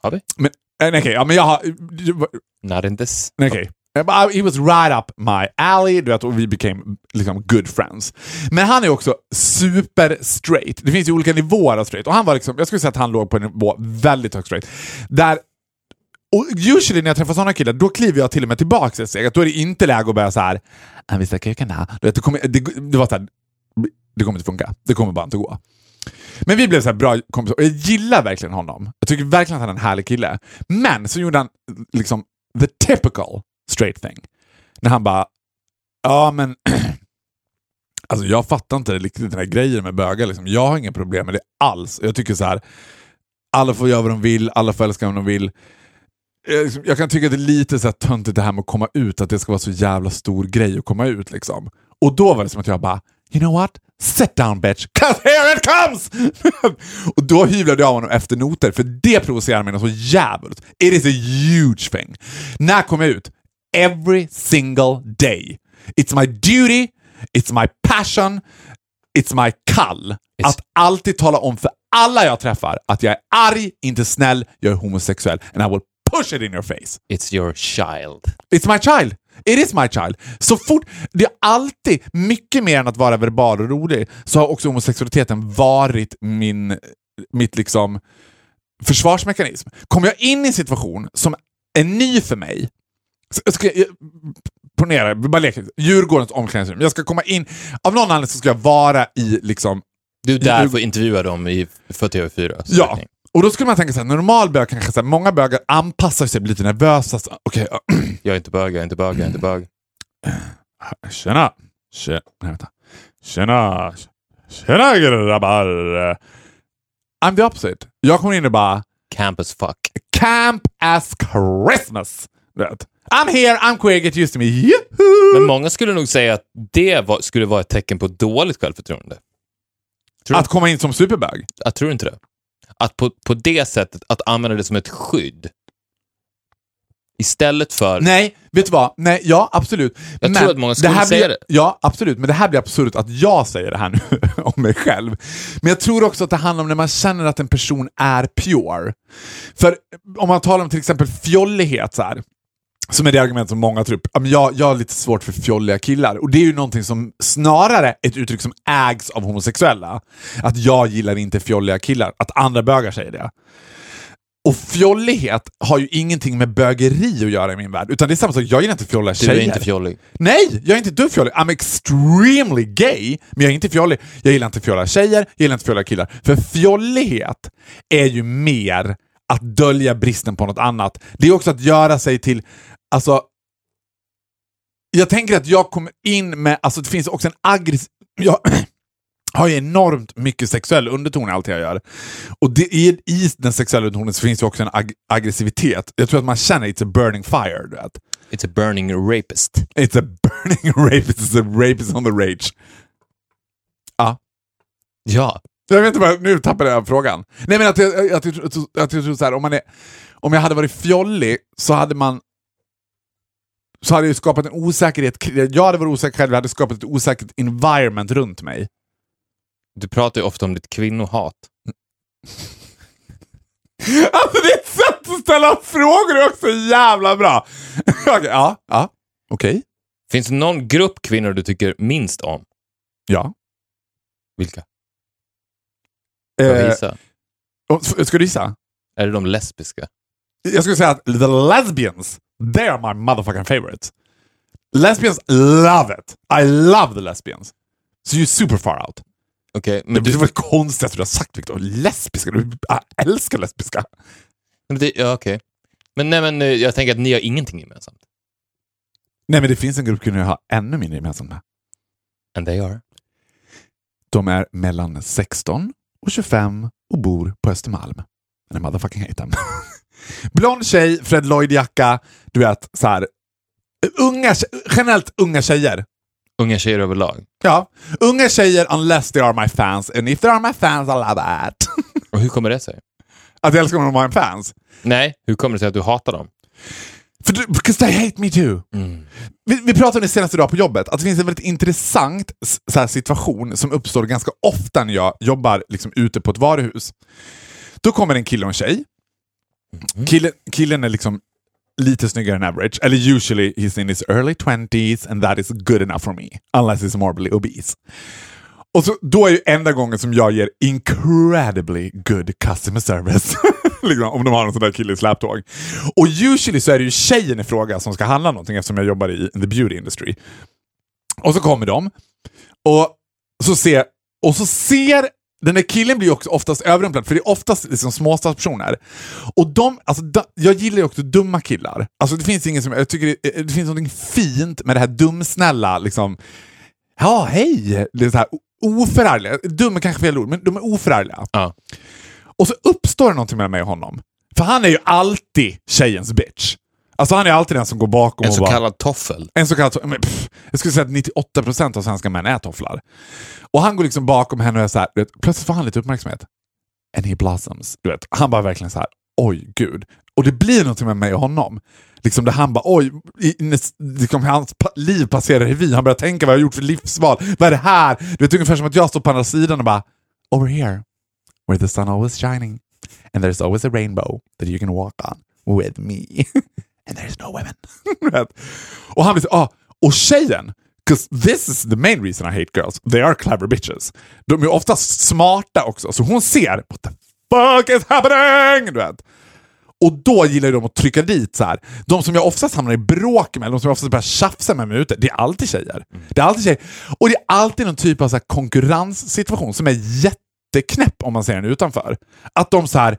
Har vi? Men, eh, nej, okej, ja, men jag har... Not in this. Okej. I- He was right up my alley, du vet, och vi became liksom good friends. Men han är också super straight. Det finns ju olika nivåer av straight. Och han var liksom, jag skulle säga att han låg på en nivå väldigt högt straight. Där och usually när jag träffar sådana killar, då kliver jag till och med tillbaka ett steg. Då är det inte läge att börja så här. "Ah, vi snackar det, kommer, det, det var såhär... det kommer inte funka. Det kommer bara inte gå. Men vi blev så här bra kompisar och jag gillar verkligen honom. Jag tycker verkligen att han är en härlig kille. Men så gjorde han liksom the typical straight thing. När han bara, ja men Alltså jag fattar inte riktigt den här grejen med bögar. Liksom. Jag har inga problem med det alls. Jag tycker så här. alla får göra vad de vill, alla får älska vad de vill. Jag, liksom, jag kan tycka att det är lite så här töntigt det här med att komma ut, att det ska vara så jävla stor grej att komma ut. Liksom. Och då var det som att jag bara, you know what? Sit down bitch, cause here it comes! och då hyvlade jag av honom efter noter, för det provocerar mig något så jävligt. It is a huge thing. När kom jag ut? Every single day. It's my duty, it's my passion, it's my kall. It's- Att alltid tala om för alla jag träffar att jag är arg, inte snäll, jag är homosexuell. And I will push it in your face. It's your child. It's my child. It is my child. Så fort, det är alltid, mycket mer än att vara verbal och rolig, så har också homosexualiteten varit min, mitt liksom försvarsmekanism. Kommer jag in i en situation som är ny för mig, så ska jag, ponera, bara leker, Djurgårdens omklädningsrum. Jag ska komma in, av någon anledning så ska jag vara i liksom Du är där för att intervjua dem i, för TV4. Ja, och då skulle man tänka så här, normal bög kanske så här, många bögar anpassar sig, blir lite nervösa. så, ja, Jag är inte bög, jag är inte bög, jag är inte bög. tjena, tjena, nej, vänta. Tjena, tjena grabbar. I'm the opposite. Jag kommer in och bara, Campus fuck. camp as Christmas. Du vet. I'm here, I'm queer, get used to me. Yahoo! Men många skulle nog säga att det var, skulle vara ett tecken på dåligt självförtroende. Tror, Att komma in som superbög. jag tror inte det. Att på, på det sättet, att använda det som ett skydd. Istället för... Nej, vet du vad? Nej, ja, absolut. Jag tror att många skulle här säga blir, det. Ja, absolut. Men det här blir absurt att jag säger det här nu om mig själv. Men jag tror också att det handlar om när man känner att en person är pure. För om man talar om till exempel fjollighet, så här, som är det argument som många tror upp. Jag, jag har lite svårt för fjolliga killar. Och det är ju någonting som snarare är ett uttryck som ägs av homosexuella. Att jag gillar inte fjolliga killar. Att andra bögar säger det. Och fjollighet har ju ingenting med bögeri att göra i min värld. Utan det är samma sak, jag gillar inte fjolliga Du tjejer. är inte fjollig. Nej, jag är inte dugg fjollig. I'm extremely gay, men jag är inte fjollig. Jag gillar inte fjolliga tjejer, jag gillar inte fjolliga killar. För fjollighet är ju mer att dölja bristen på något annat. Det är också att göra sig till. Jag tänker att jag kommer in med, alltså det finns också en aggressiv... Jag har ju enormt mycket sexuell underton i allt jag gör. Och det, i, i den sexuella undertonen så finns det också en ag aggressivitet. Jag tror att man känner it's a burning fire. Du vet. It's a burning rapist. It's a burning rapist, it's a rapist on the rage. Ja. Ja. Jag vet inte vad, nu tappade jag frågan. Nej men att jag, att jag, att jag, att jag tror så här, om, man är, om jag hade varit fjollig så hade man så hade jag skapat en osäkerhet. Jag hade varit osäker själv, jag hade skapat ett osäkert environment runt mig. Du pratar ju ofta om ditt kvinnohat. Alltså ditt sätt att ställa frågor är också jävla bra! okay, ja, ja, okej. Okay. Finns det någon grupp kvinnor du tycker minst om? Ja. Vilka? Eh, ska du gissa? Är det de lesbiska? Jag skulle säga att the lesbians, they are my motherfucking favorites. Lesbians love it. I love the lesbians. So you're super far out. Okay, men det du... var det konstigaste du har sagt Viktor. Lesbiska? Du älskar lesbiska. Men det, ja, okej. Okay. Men, nej, men eh, jag tänker att ni har ingenting gemensamt. Nej, men det finns en grupp kvinnor jag har ännu mindre gemensamt med. And they are? De är mellan 16 och 25 och bor på Östermalm. And I motherfucking hate them. Blond tjej, Fred Lloyd-jacka, du vet så här. Unga, generellt unga tjejer. Unga tjejer överlag? Ja. Unga tjejer unless they are my fans. And if they are my fans I love it. och hur kommer det sig? Att jag älskar om de är fans? Nej, hur kommer det sig att du hatar dem? För du, because they hate me too. Mm. Vi, vi pratade om det senaste dag på jobbet, att det finns en väldigt intressant här, situation som uppstår ganska ofta när jag jobbar liksom, ute på ett varuhus. Då kommer en kille och en tjej. Mm. Killen, killen är liksom lite snyggare än average, eller usually he's in his early 20s and that is good enough for me. Unless he's morbidly obese. Och så, då är ju enda gången som jag ger incredibly good customer service. liksom, om de har en sån där kille i släptåg. Och usually så är det ju tjejen i fråga som ska handla någonting eftersom jag jobbar i the beauty industry. Och så kommer de och så ser, och så ser den där killen blir också oftast överrumplad, för det är oftast liksom småstadspersoner. Och de, alltså, da, jag gillar ju också dumma killar. Alltså, det finns ingen som, jag tycker det, det finns något fint med det här dumsnälla, liksom, ja hej, det är så här, oförargliga. Dum är kanske fel ord, men de är oförargliga. Ja. Och så uppstår det någonting mellan mig och honom. För han är ju alltid tjejens bitch. Alltså han är alltid den som går bakom en och så bara... kallad toffel. En så kallad men, pff, Jag skulle säga att 98% av svenska män är tofflar. Och han går liksom bakom henne och är så här, vet, plötsligt får han lite uppmärksamhet. And he blossoms. Du vet. Han bara verkligen så här, oj gud. Och det blir någonting med mig och honom. Liksom där han bara, oj, liksom, hans liv passerar revy. Han börjar tänka vad jag har gjort för livsval. Vad är det här? Du vet, ungefär som att jag står på andra sidan och bara, over here, where the sun always shining. And there's always a rainbow that you can walk on with me. And there's no women. och han blir så, ah, och tjejen, Because this is the main reason I hate girls. They are clever bitches. De är oftast smarta också, så hon ser what the fuck is happening! Du vet. Och då gillar de att trycka dit så här. De som jag oftast hamnar i bråk med, de som jag oftast börjar tjafsa med mig ute, det är alltid tjejer. Mm. Det är alltid tjejer. Och det är alltid någon typ av så konkurrenssituation som är jätteknäpp om man ser den utanför. Att de så här,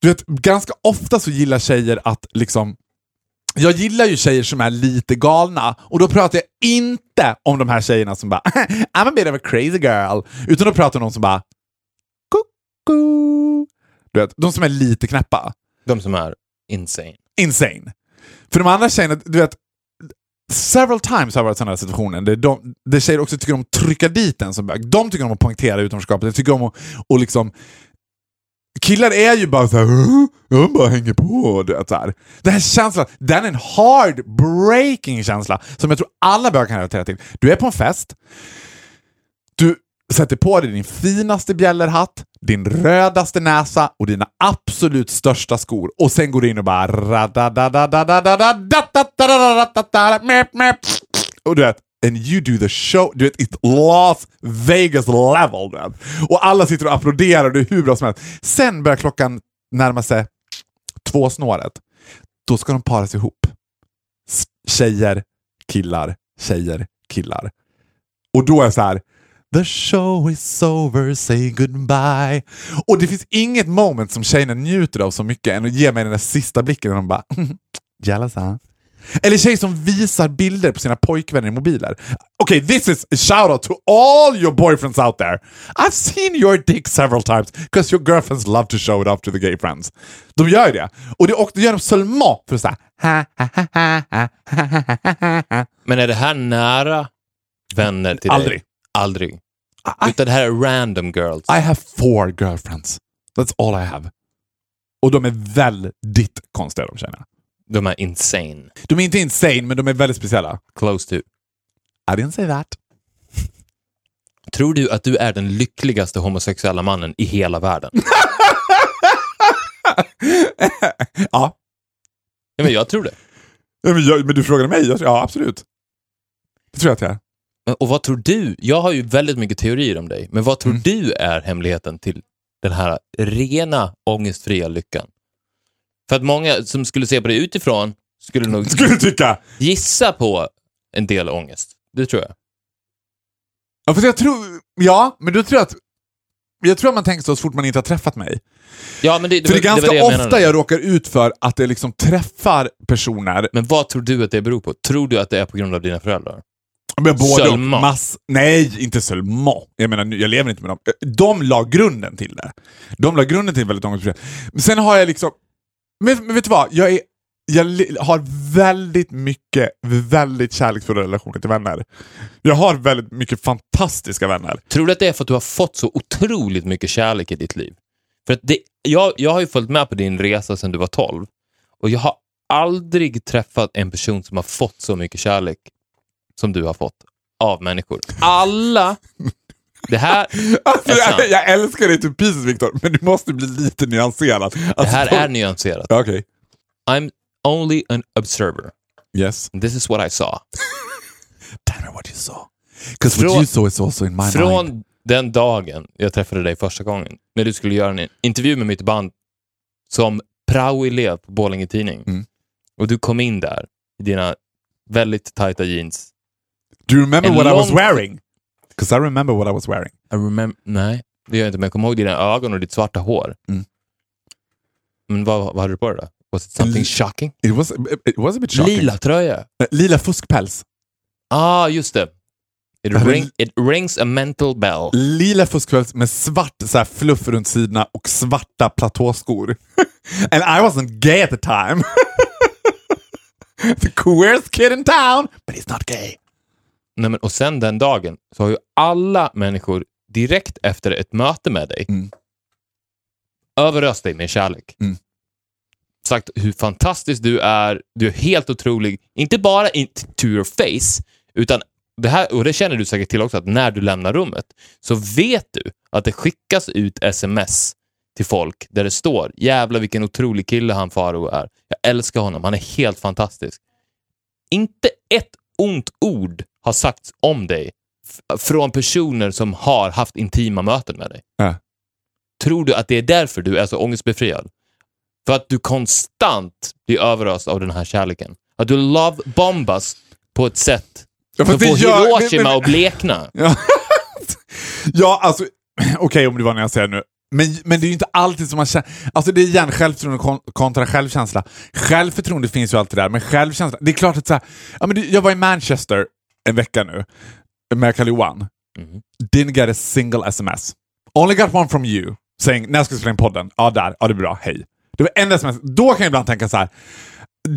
du vet, ganska ofta så gillar tjejer att liksom jag gillar ju tjejer som är lite galna och då pratar jag inte om de här tjejerna som bara I'm a bit of a crazy girl. Utan då pratar jag om de som bara Kuku. Du vet, de som är lite knäppa. De som är insane. Insane. För de andra tjejerna, du vet, several times har jag varit i sådana här situationer där, de, där tjejer också tycker om att trycka dit en som bög. De tycker om att poängtera utanförskapet. De tycker om att och liksom Killar är ju bara såhär, jag bara hänger på. Du vet, så här. Den här känslan, den är en heartbreaking känsla som jag tror alla bögar kan relatera till. Du är på en fest, du sätter på dig din finaste bjällerhatt, din rödaste näsa och dina absolut största skor och sen går du in och bara och du vet, and you do the show. Du vet, it's Las Vegas level. Man. Och alla sitter och applåderar och det är hur bra som helst. Sen börjar klockan närma sig två snåret. Då ska de paras ihop. Tjejer, killar, tjejer, killar. Och då är jag så här. The show is over, say goodbye. Och det finns inget moment som tjejerna njuter av så mycket än att ge mig den där sista blicken när de bara jealous huh? Eller tjejer som visar bilder på sina pojkvänner i mobiler. Okay, this is a shout out to all your boyfriends out there. I've seen your dick several times because your girlfriends love to show it off to the gay friends. De gör det. Och det, och det gör de seulement för att säga Men är det här nära vänner till Aldrig. dig? Aldrig. I, Utan det här är random girls. I have four girlfriends. That's all I have. Och de är väldigt konstiga de tjejerna. De är insane. De är inte insane, men de är väldigt speciella. Close to. I didn't say that. Tror du att du är den lyckligaste homosexuella mannen i hela världen? Ja. Ja, men jag tror det. Ja, Men, jag, men du frågade mig? Jag- Ja, absolut. Det tror jag att jag är. Och vad tror du? Jag har ju väldigt mycket teorier om dig, men vad tror Mm. du är hemligheten till den här rena ångestfria lyckan? För att många som skulle se på dig utifrån skulle nog Skulle tycka? gissa på en del ångest. Det tror jag. Ja, för jag tror... Ja, men då tror jag att... Jag tror att man tänker så så fort man inte har träffat mig. Ja, men det, det, För det är ganska det jag ofta menade. jag råkar ut för att det liksom träffar personer Men vad tror du att det beror på? Tror du att det är på grund av dina föräldrar? med både Sölma. mass... Nej, inte Sölma. Jag menar, jag lever inte med dem. De la grunden till det. De la grunden till väldigt ångestfria. Men sen har jag liksom... Men, men vet du vad? Jag, är, jag har väldigt mycket, väldigt kärleksfulla relationer till vänner. Jag har väldigt mycket fantastiska vänner. Tror du att det är för att du har fått så otroligt mycket kärlek i ditt liv? För att det, jag, jag har ju följt med på din resa sedan du var 12 och jag har aldrig träffat en person som har fått så mycket kärlek som du har fått av människor. Alla... Det här, Alltså, jag, jag älskar dig till pieces Viktor, men du måste bli lite nyanserad. det Alltså, här de- är nyanserat. Okej. I'm only an observer. Yes. This is what I saw. Me what you saw. Because what Från- you saw is also in my mind. Från den dagen jag träffade dig första gången, när du skulle göra en intervju med mitt band som prao-elev på Borlänge Tidning. Mm. Och du kom in där i dina väldigt tajta jeans. Do you remember En what I was wearing? Because I remember what I was wearing. I remember, nej, det gör jag inte, men jag kommer ihåg dina ögon och ditt svarta hår. Mm. Men vad, vad hade du på dig då? Was it something L- shocking? It was, it was a bit shocking. Lila tröja. Eh, Lila fuskpäls. Ah, just det. It, ring, it rings a mental bell. Lila fuskpäls med svart så här, fluff runt sidorna och svarta platåskor. And I wasn't gay at the time. the queerest kid in town, but he's not gay. Nej, men, och sen den dagen så har ju alla människor direkt efter ett möte med dig Mm. överöst dig med kärlek. Mm. Sagt hur fantastisk du är, du är helt otrolig. Inte bara in to your face, utan det här, och det känner du säkert till också, att när du lämnar rummet så vet du att det skickas ut sms till folk där det står jävla vilken otrolig kille han Faro är. Jag älskar honom, han är helt fantastisk. Inte ett ont ord har sagts om dig från personer som har haft intima möten med dig. Ja. Tror du att det är därför du är så ångestbefriad? För att du konstant blir överöst av den här kärleken. Att du love-bombas på ett sätt Ja, som får gör- Hiroshima men- att blekna. Ja, ja alltså, okej om det var när jag säger nu. Men, men det är ju inte alltid som man känner... Alltså det är igen självförtroende kon- kontra självkänsla. Självförtroende finns ju alltid där, men självkänsla... Det är klart att så här, ja, men Jag var i Manchester en vecka nu Karl Johan. Mhm. Didn't get a single sms. Only got one from you. Saying, när ska vi spela in podden? Ja, där. Ja, det är bra. Hej. Det var en sms. Då kan jag ibland tänka så här.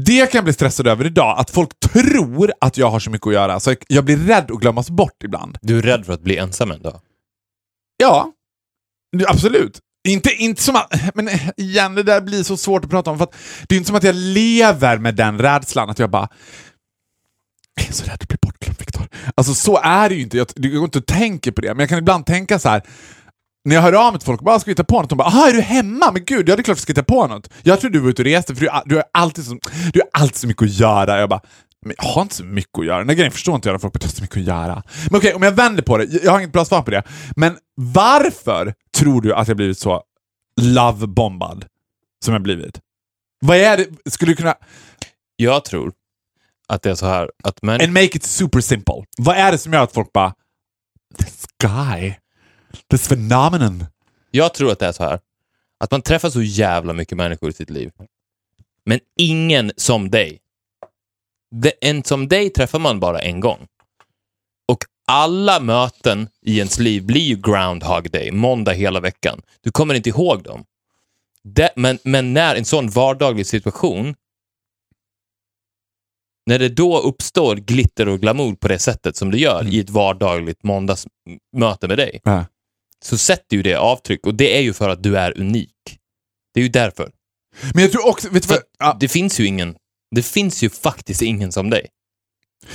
Det kan jag bli stressad över idag, att folk tror att jag har så mycket att göra, så jag- blir rädd att glömmas bort ibland. Du är rädd för att bli ensam en dag. Ja, absolut. Inte, inte som att, men igen, det där blir så svårt att prata om, för att det är inte som att jag lever med den rädslan, att jag bara jag är så rädd att bli bortglömd, Viktor. Alltså så är det ju inte, jag, det går inte att tänka på det, men jag kan ibland tänka så här. När jag hör av mig till folk och bara ah, “ska vi hitta på något?” De bara “aha, är du hemma? Men gud, ja det är klart vi ska hitta på något. Jag tror du var ute och reste för du, du, har alltid så, du har alltid så mycket att göra.” Jag bara “men jag har inte så mycket att göra.” Den där grejen förstår inte jag när folk bara har så mycket att göra”. Men okej, om jag vänder på det, jag har inget bra svar på det. Men varför tror du att jag blivit så love-bombad som jag blivit? Vad är det, skulle du kunna... Jag tror att det är så här att män... And make it super simple. Vad är det som gör att folk bara “this guy, this phenomenon”? Jag tror att det är så här att man träffar så jävla mycket människor i sitt liv. Men ingen som dig. En som dig träffar man bara en gång. Och alla möten i ens liv blir ju groundhog day, måndag hela veckan. Du kommer inte ihåg dem. Det, men, men när en sån vardaglig situation när det då uppstår glitter och glamour på det sättet som det gör Mm. i ett vardagligt måndagsmöte med dig, Ja. så sätter ju det avtryck och det är ju för att du är unik. Det är ju därför. Men jag tror också, vet du vad? Ja, Det finns ju ingen, det finns ju faktiskt ingen som dig.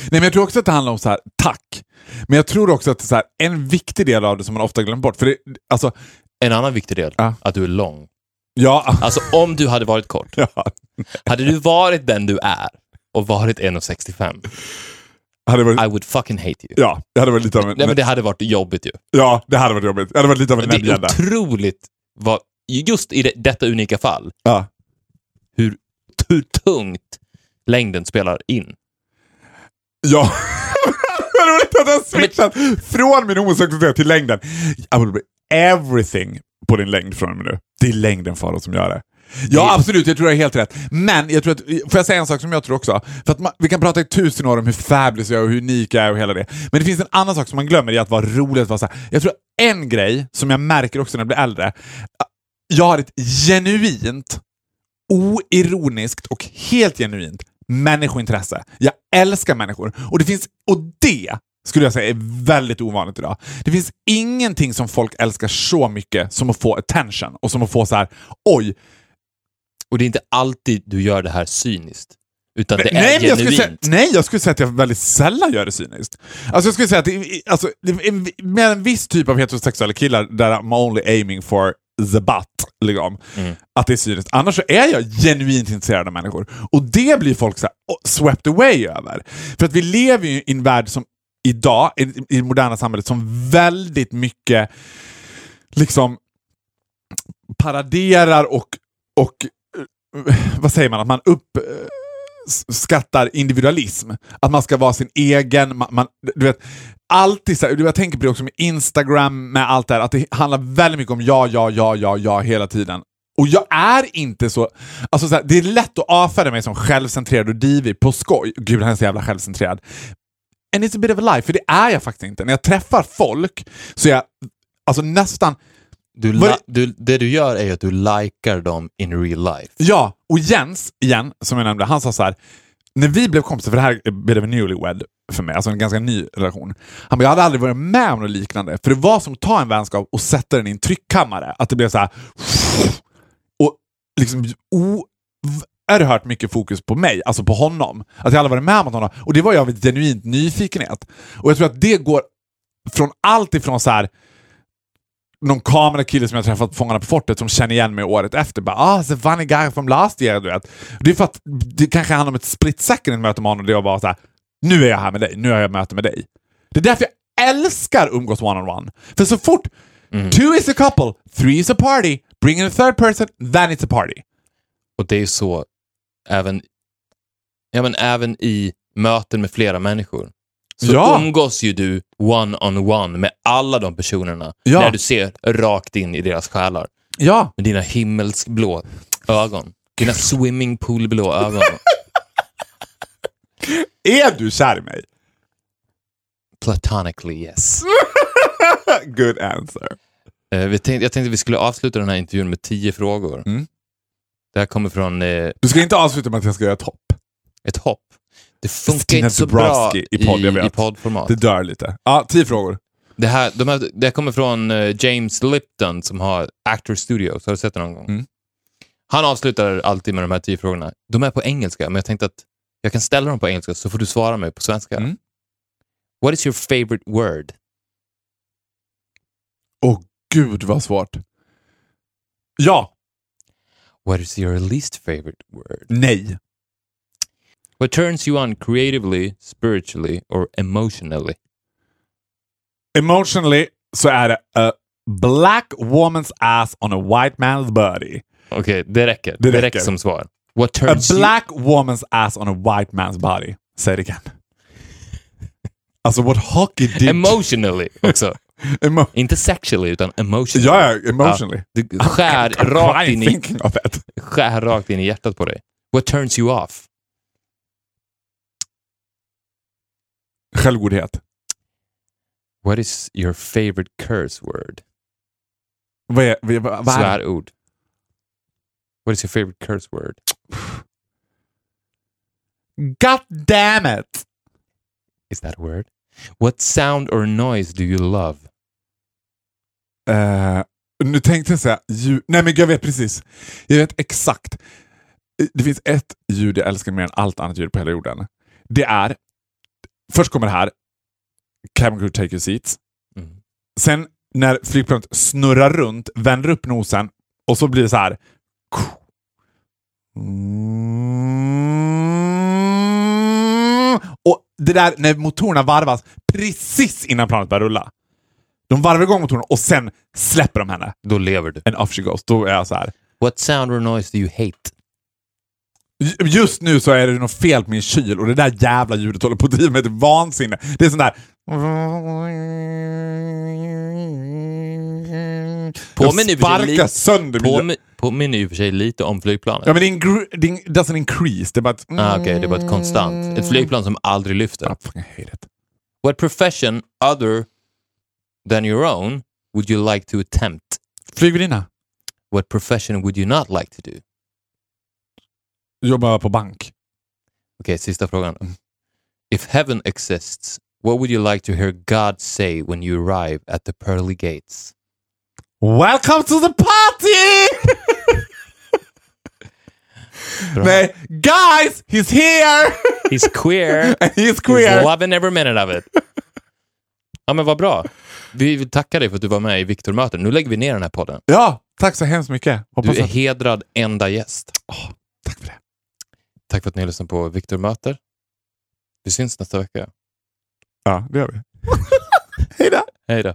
nej, men jag tror också att det handlar om så här, tack. Men jag tror också att så här, en viktig del av det som man ofta glömmer bort, för det, alltså, En annan viktig del, Ja. att du är lång. ja, Alltså om du hade varit kort, ja, hade du varit den du är och varit 1,65, hade varit, I would fucking hate you. ja, det hade varit lite av en, Nej, men det hade varit jobbigt ju. ja, det hade varit jobbigt. Det hade varit lite av en Det är otroligt, vad, just i det, detta unika fall, Ja. hur, hur tungt längden spelar in. Ja. det hade varit att jag switchat från min homosexualitet till längden. I will be everything på din längd från och med nu. Det är längden Farao som gör det. Ja, absolut. Jag tror det är helt rätt. Men jag tror att, får jag säga en sak som jag tror också? För att man, vi kan prata i tusen år om hur fabulous jag är och hur unik jag är och hela det. Men det finns en annan sak som man glömmer i att vara rolig. Att vara så här. Jag tror en grej som jag märker också när jag blir äldre. Jag har ett genuint, oironiskt och helt genuint människointresse. Jag älskar människor. Och det finns, och det skulle jag säga är väldigt ovanligt idag. Det finns ingenting som folk älskar så mycket som att få attention och som att få så här, oj, Och det är inte alltid du gör det här cyniskt. Utan det är nej, men jag skulle genuint. säga, nej, jag skulle säga att jag väldigt sällan gör det cyniskt. Alltså jag skulle säga att det, alltså, med en viss typ av heterosexuella killar där I'm only aiming for the butt, liksom, Mm. att det är cyniskt. Annars så är jag genuint intresserad av människor. Och det blir folk så här, swept away över. För att vi lever ju i en värld som idag, i, i det moderna samhället, som väldigt mycket liksom paraderar och, och vad säger man, att man uppskattar eh, individualism. Att man ska vara sin egen, man, man, du vet, alltid så här, jag tänker på det också med Instagram, med allt det här, att det handlar väldigt mycket om ja, ja, ja, ja, ja hela tiden. Och jag är inte så... Alltså så här, det är lätt att avfärda mig som självcentrerad och divig på skoj. Gud, han är så jävla självcentrerad. And it's a bit of a lie, för det är jag faktiskt inte. När jag träffar folk så är jag alltså nästan du, li- du, det du gör är att du likar dem in real life. Ja, och Jens, igen, som jag nämnde, han sa så här. När vi blev kompisar, för det här blev en newlywed för mig, alltså en ganska ny relation. Han bara, jag hade aldrig varit med om något liknande. För det var som att ta en vänskap och sätta den i en tryckkammare. Att det blev så här. Och liksom oerhört mycket fokus på mig, alltså på honom. Att jag aldrig varit med om honom. Och det var jag av genuint nyfikenhet. Och jag tror att det går från allt ifrån så här någon kamerakille som jag träffat på Fångarna på fortet som känner igen mig året efter. Bara, ah, the funny guy from last year, du vet. Det är för att det kanske handlar om ett split second möte med honom där jag bara så här, nu är jag här med dig, nu har jag möte med dig. Det är därför jag älskar umgås one-on-one. För så fort two is a couple, three is a party, bring in a third person, then it's a party. Och det är så även, ja, men även i möten med flera människor. Så Ja. umgås ju du one-on-one med alla de personerna Ja. när du ser rakt in i deras själar. Ja, Med dina himmelsblå ögon. Dina swimmingpoolblå ögon. är du kär i mig? Platonically yes. Good answer. Eh, vi tänkte, jag tänkte vi skulle avsluta den här intervjun med tio frågor. Mm. Det här kommer från eh, Du ska inte avsluta med att jag ska göra ett hopp. ett hopp. Det funkar inte så bra i i, podd, vet. i poddformat. Det dör lite. Ja, tio frågor. Det här, de här, det här kommer från eh, James Lipton som har Actor Studios. Har du sett det någon gång? Mm. Han avslutar alltid med de här tio frågorna. De är på engelska, men jag tänkte att jag kan ställa dem på engelska så får du svara mig på svenska. Mm. What is your favorite word? Åh gud vad svårt. Ja. What is your least favorite word? Nej. What turns you on creatively, spiritually or emotionally? Emotionally så är det a black woman's ass on a white man's body. Okej, det räcker. Det Det, räcker. som svar. What A turns you... black woman's ass on a white man's body. Säg det igen. Alltså what hockey did... Emotionally också. Emo Inte sexually, utan emotionally. ja, ja, emotionally. Det skär rakt, in i, skär rakt in i hjärtat på dig. What turns you off? Självgodhet. What is your favorite curse word? Vad är, vad, vad, är Svärord. What is your favorite curse word? God damn it! Is that a word? What sound or noise do you love? Eh, nu tänkte jag säga ljud. Nej men jag vet precis. Jag vet exakt. Det finns ett ljud jag älskar mer än allt annat ljud på hela jorden. Det är, först kommer det här, Cabin crew take your seats. Mm. Sen när flygplanet snurrar runt, vänder upp nosen och så blir det så här. Och det där när motorerna varvas precis innan planet börjar rulla. De varvar igång motorerna och sen släpper de henne. Då lever du. And off she goes. Då är jag så här. What sound or noise do you hate? Just nu så är det något fel på min kyl och det där jävla ljudet håller på att driva mig till vansinne. Det är sån där... Påminner sig sparkar lite- sönder min... Påmi- Påminner och för sig lite om flygplanet. Ja men det, ingr- det in- doesn't increase. Det är bara ett... Ah, Okej, det är bara ett konstant. Ett flygplan som aldrig lyfter. I fucking hate it. What profession other than your own would you like to attempt? Flygvärdinna. What profession would you not like to do? Jobbar på bank. Okej, sista frågan. If heaven exists, what would you like to hear God say when you arrive at the pearly gates? Welcome to the party! Nej, guys! He's here! He's queer. And he's He's queer! loving every minute of it. Ja, men vad bra. Vi vill tacka dig för att du var med i Viktor-möten. Nu lägger vi ner den här podden. Ja, tack så hemskt mycket. Hoppas Du är att... hedrad enda gäst. Det. Tack för att ni har lyssnat på Viktor möter. Vi syns nästa vecka. Ja, det gör vi. Hej då! Hej då.